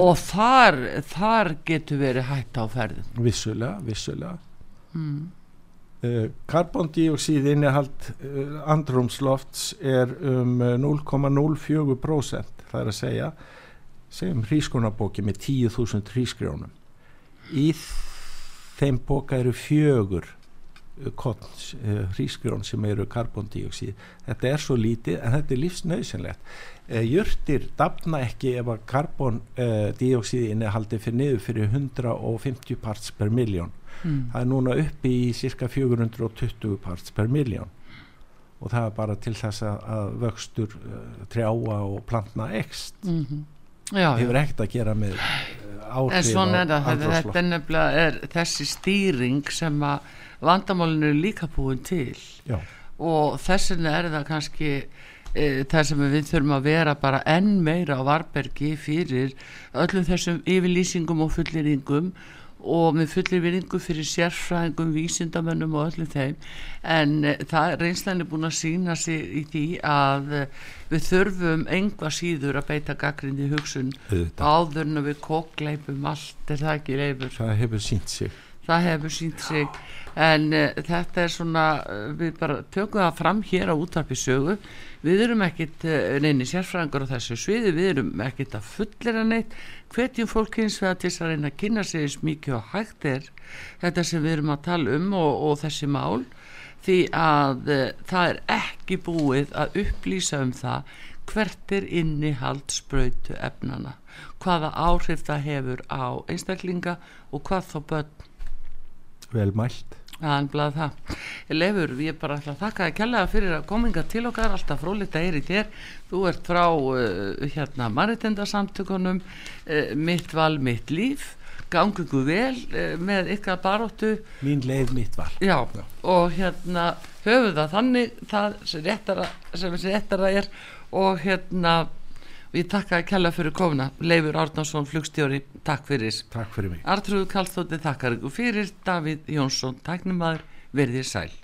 og þar, þar getur verið hætt á ferðin vissulega, vissulega. Mm. Uh, karbondíoxíð innihald uh, andrumslofts er um uh, 0,04% það er að segja segjum hrískunabóki með 10.000 hrísgrjónum. Í þeim bóka eru fjögur hrísgrjón sem eru karbondíoxíð þetta er svo lítið en þetta er lífsnauðsynlegt. Jörtir dafna ekki ef að karbondíoxíð innihaldi fyrir niður fyrir 150 parts per miljón Mm. það er núna uppi í cirka 420 parts per miljón og það er bara til þess að, að vöxtur uh, trjáa og plantna ekst Mm Já, já. hefur ekkert að gera með uh, áhrif En svona er það, þetta, er nefnilega er þessi stýring sem að vandamálinu er líka búin til. Já, og þess vegna er það kannski e, það sem við þurfum að vera bara enn meira á varbergi fyrir öllum þessum yfirlýsingum og fullýringum og með fullýringu fyrir sérfræðingum, vísindamönnum og öllum þeim. En e, það reynslan er búin að sína sig í því að e, við þurfum enga síður að beita gaggrindi hugsun áður en við kokleipum allt er það ekki leifur? Það hefur sínt sig það hefur sínt sig. En uh, þetta er svona uh, við bara tökum það fram hér á útvarpi sögu. Við erum ekkit uh, neini sérfræðingar á þessu sviði. Við erum ekkit að fullera neitt. Hvetjum fólk hins vegar til þess að reyna að kynna sig eins mikið og hægt er. Þetta sem við erum að tala um og, og þessi mál. Því að uh, það er ekki búið að upplýsa um það hvert er innihald sprautu efnana hvaða áhrif það hefur á einstaklinga og hvað þá börn vel mælt blað það. Leifur, ég bara ætla að þakka þér kærlega fyrir að kominga til okkar, alltaf frólitt að er í þér. Þú ert frá uh, hérna maritindasamtökunum, uh, mitt val, mitt líf, gangu ykkur vel uh, með ykkar baróttu. mín leið mitt val Já, og hérna höfum það þannig, það sem réttara, sem réttara er og hérna, ég þakka þér kærlega fyrir komuna. Leifur Árnason, flugstjóri, takk fyrir. takk fyrir mig Artrúðu Kallstóttir þakkar ykkur fyrir Davíð Jónsson, tæknumadur, verðið sæl.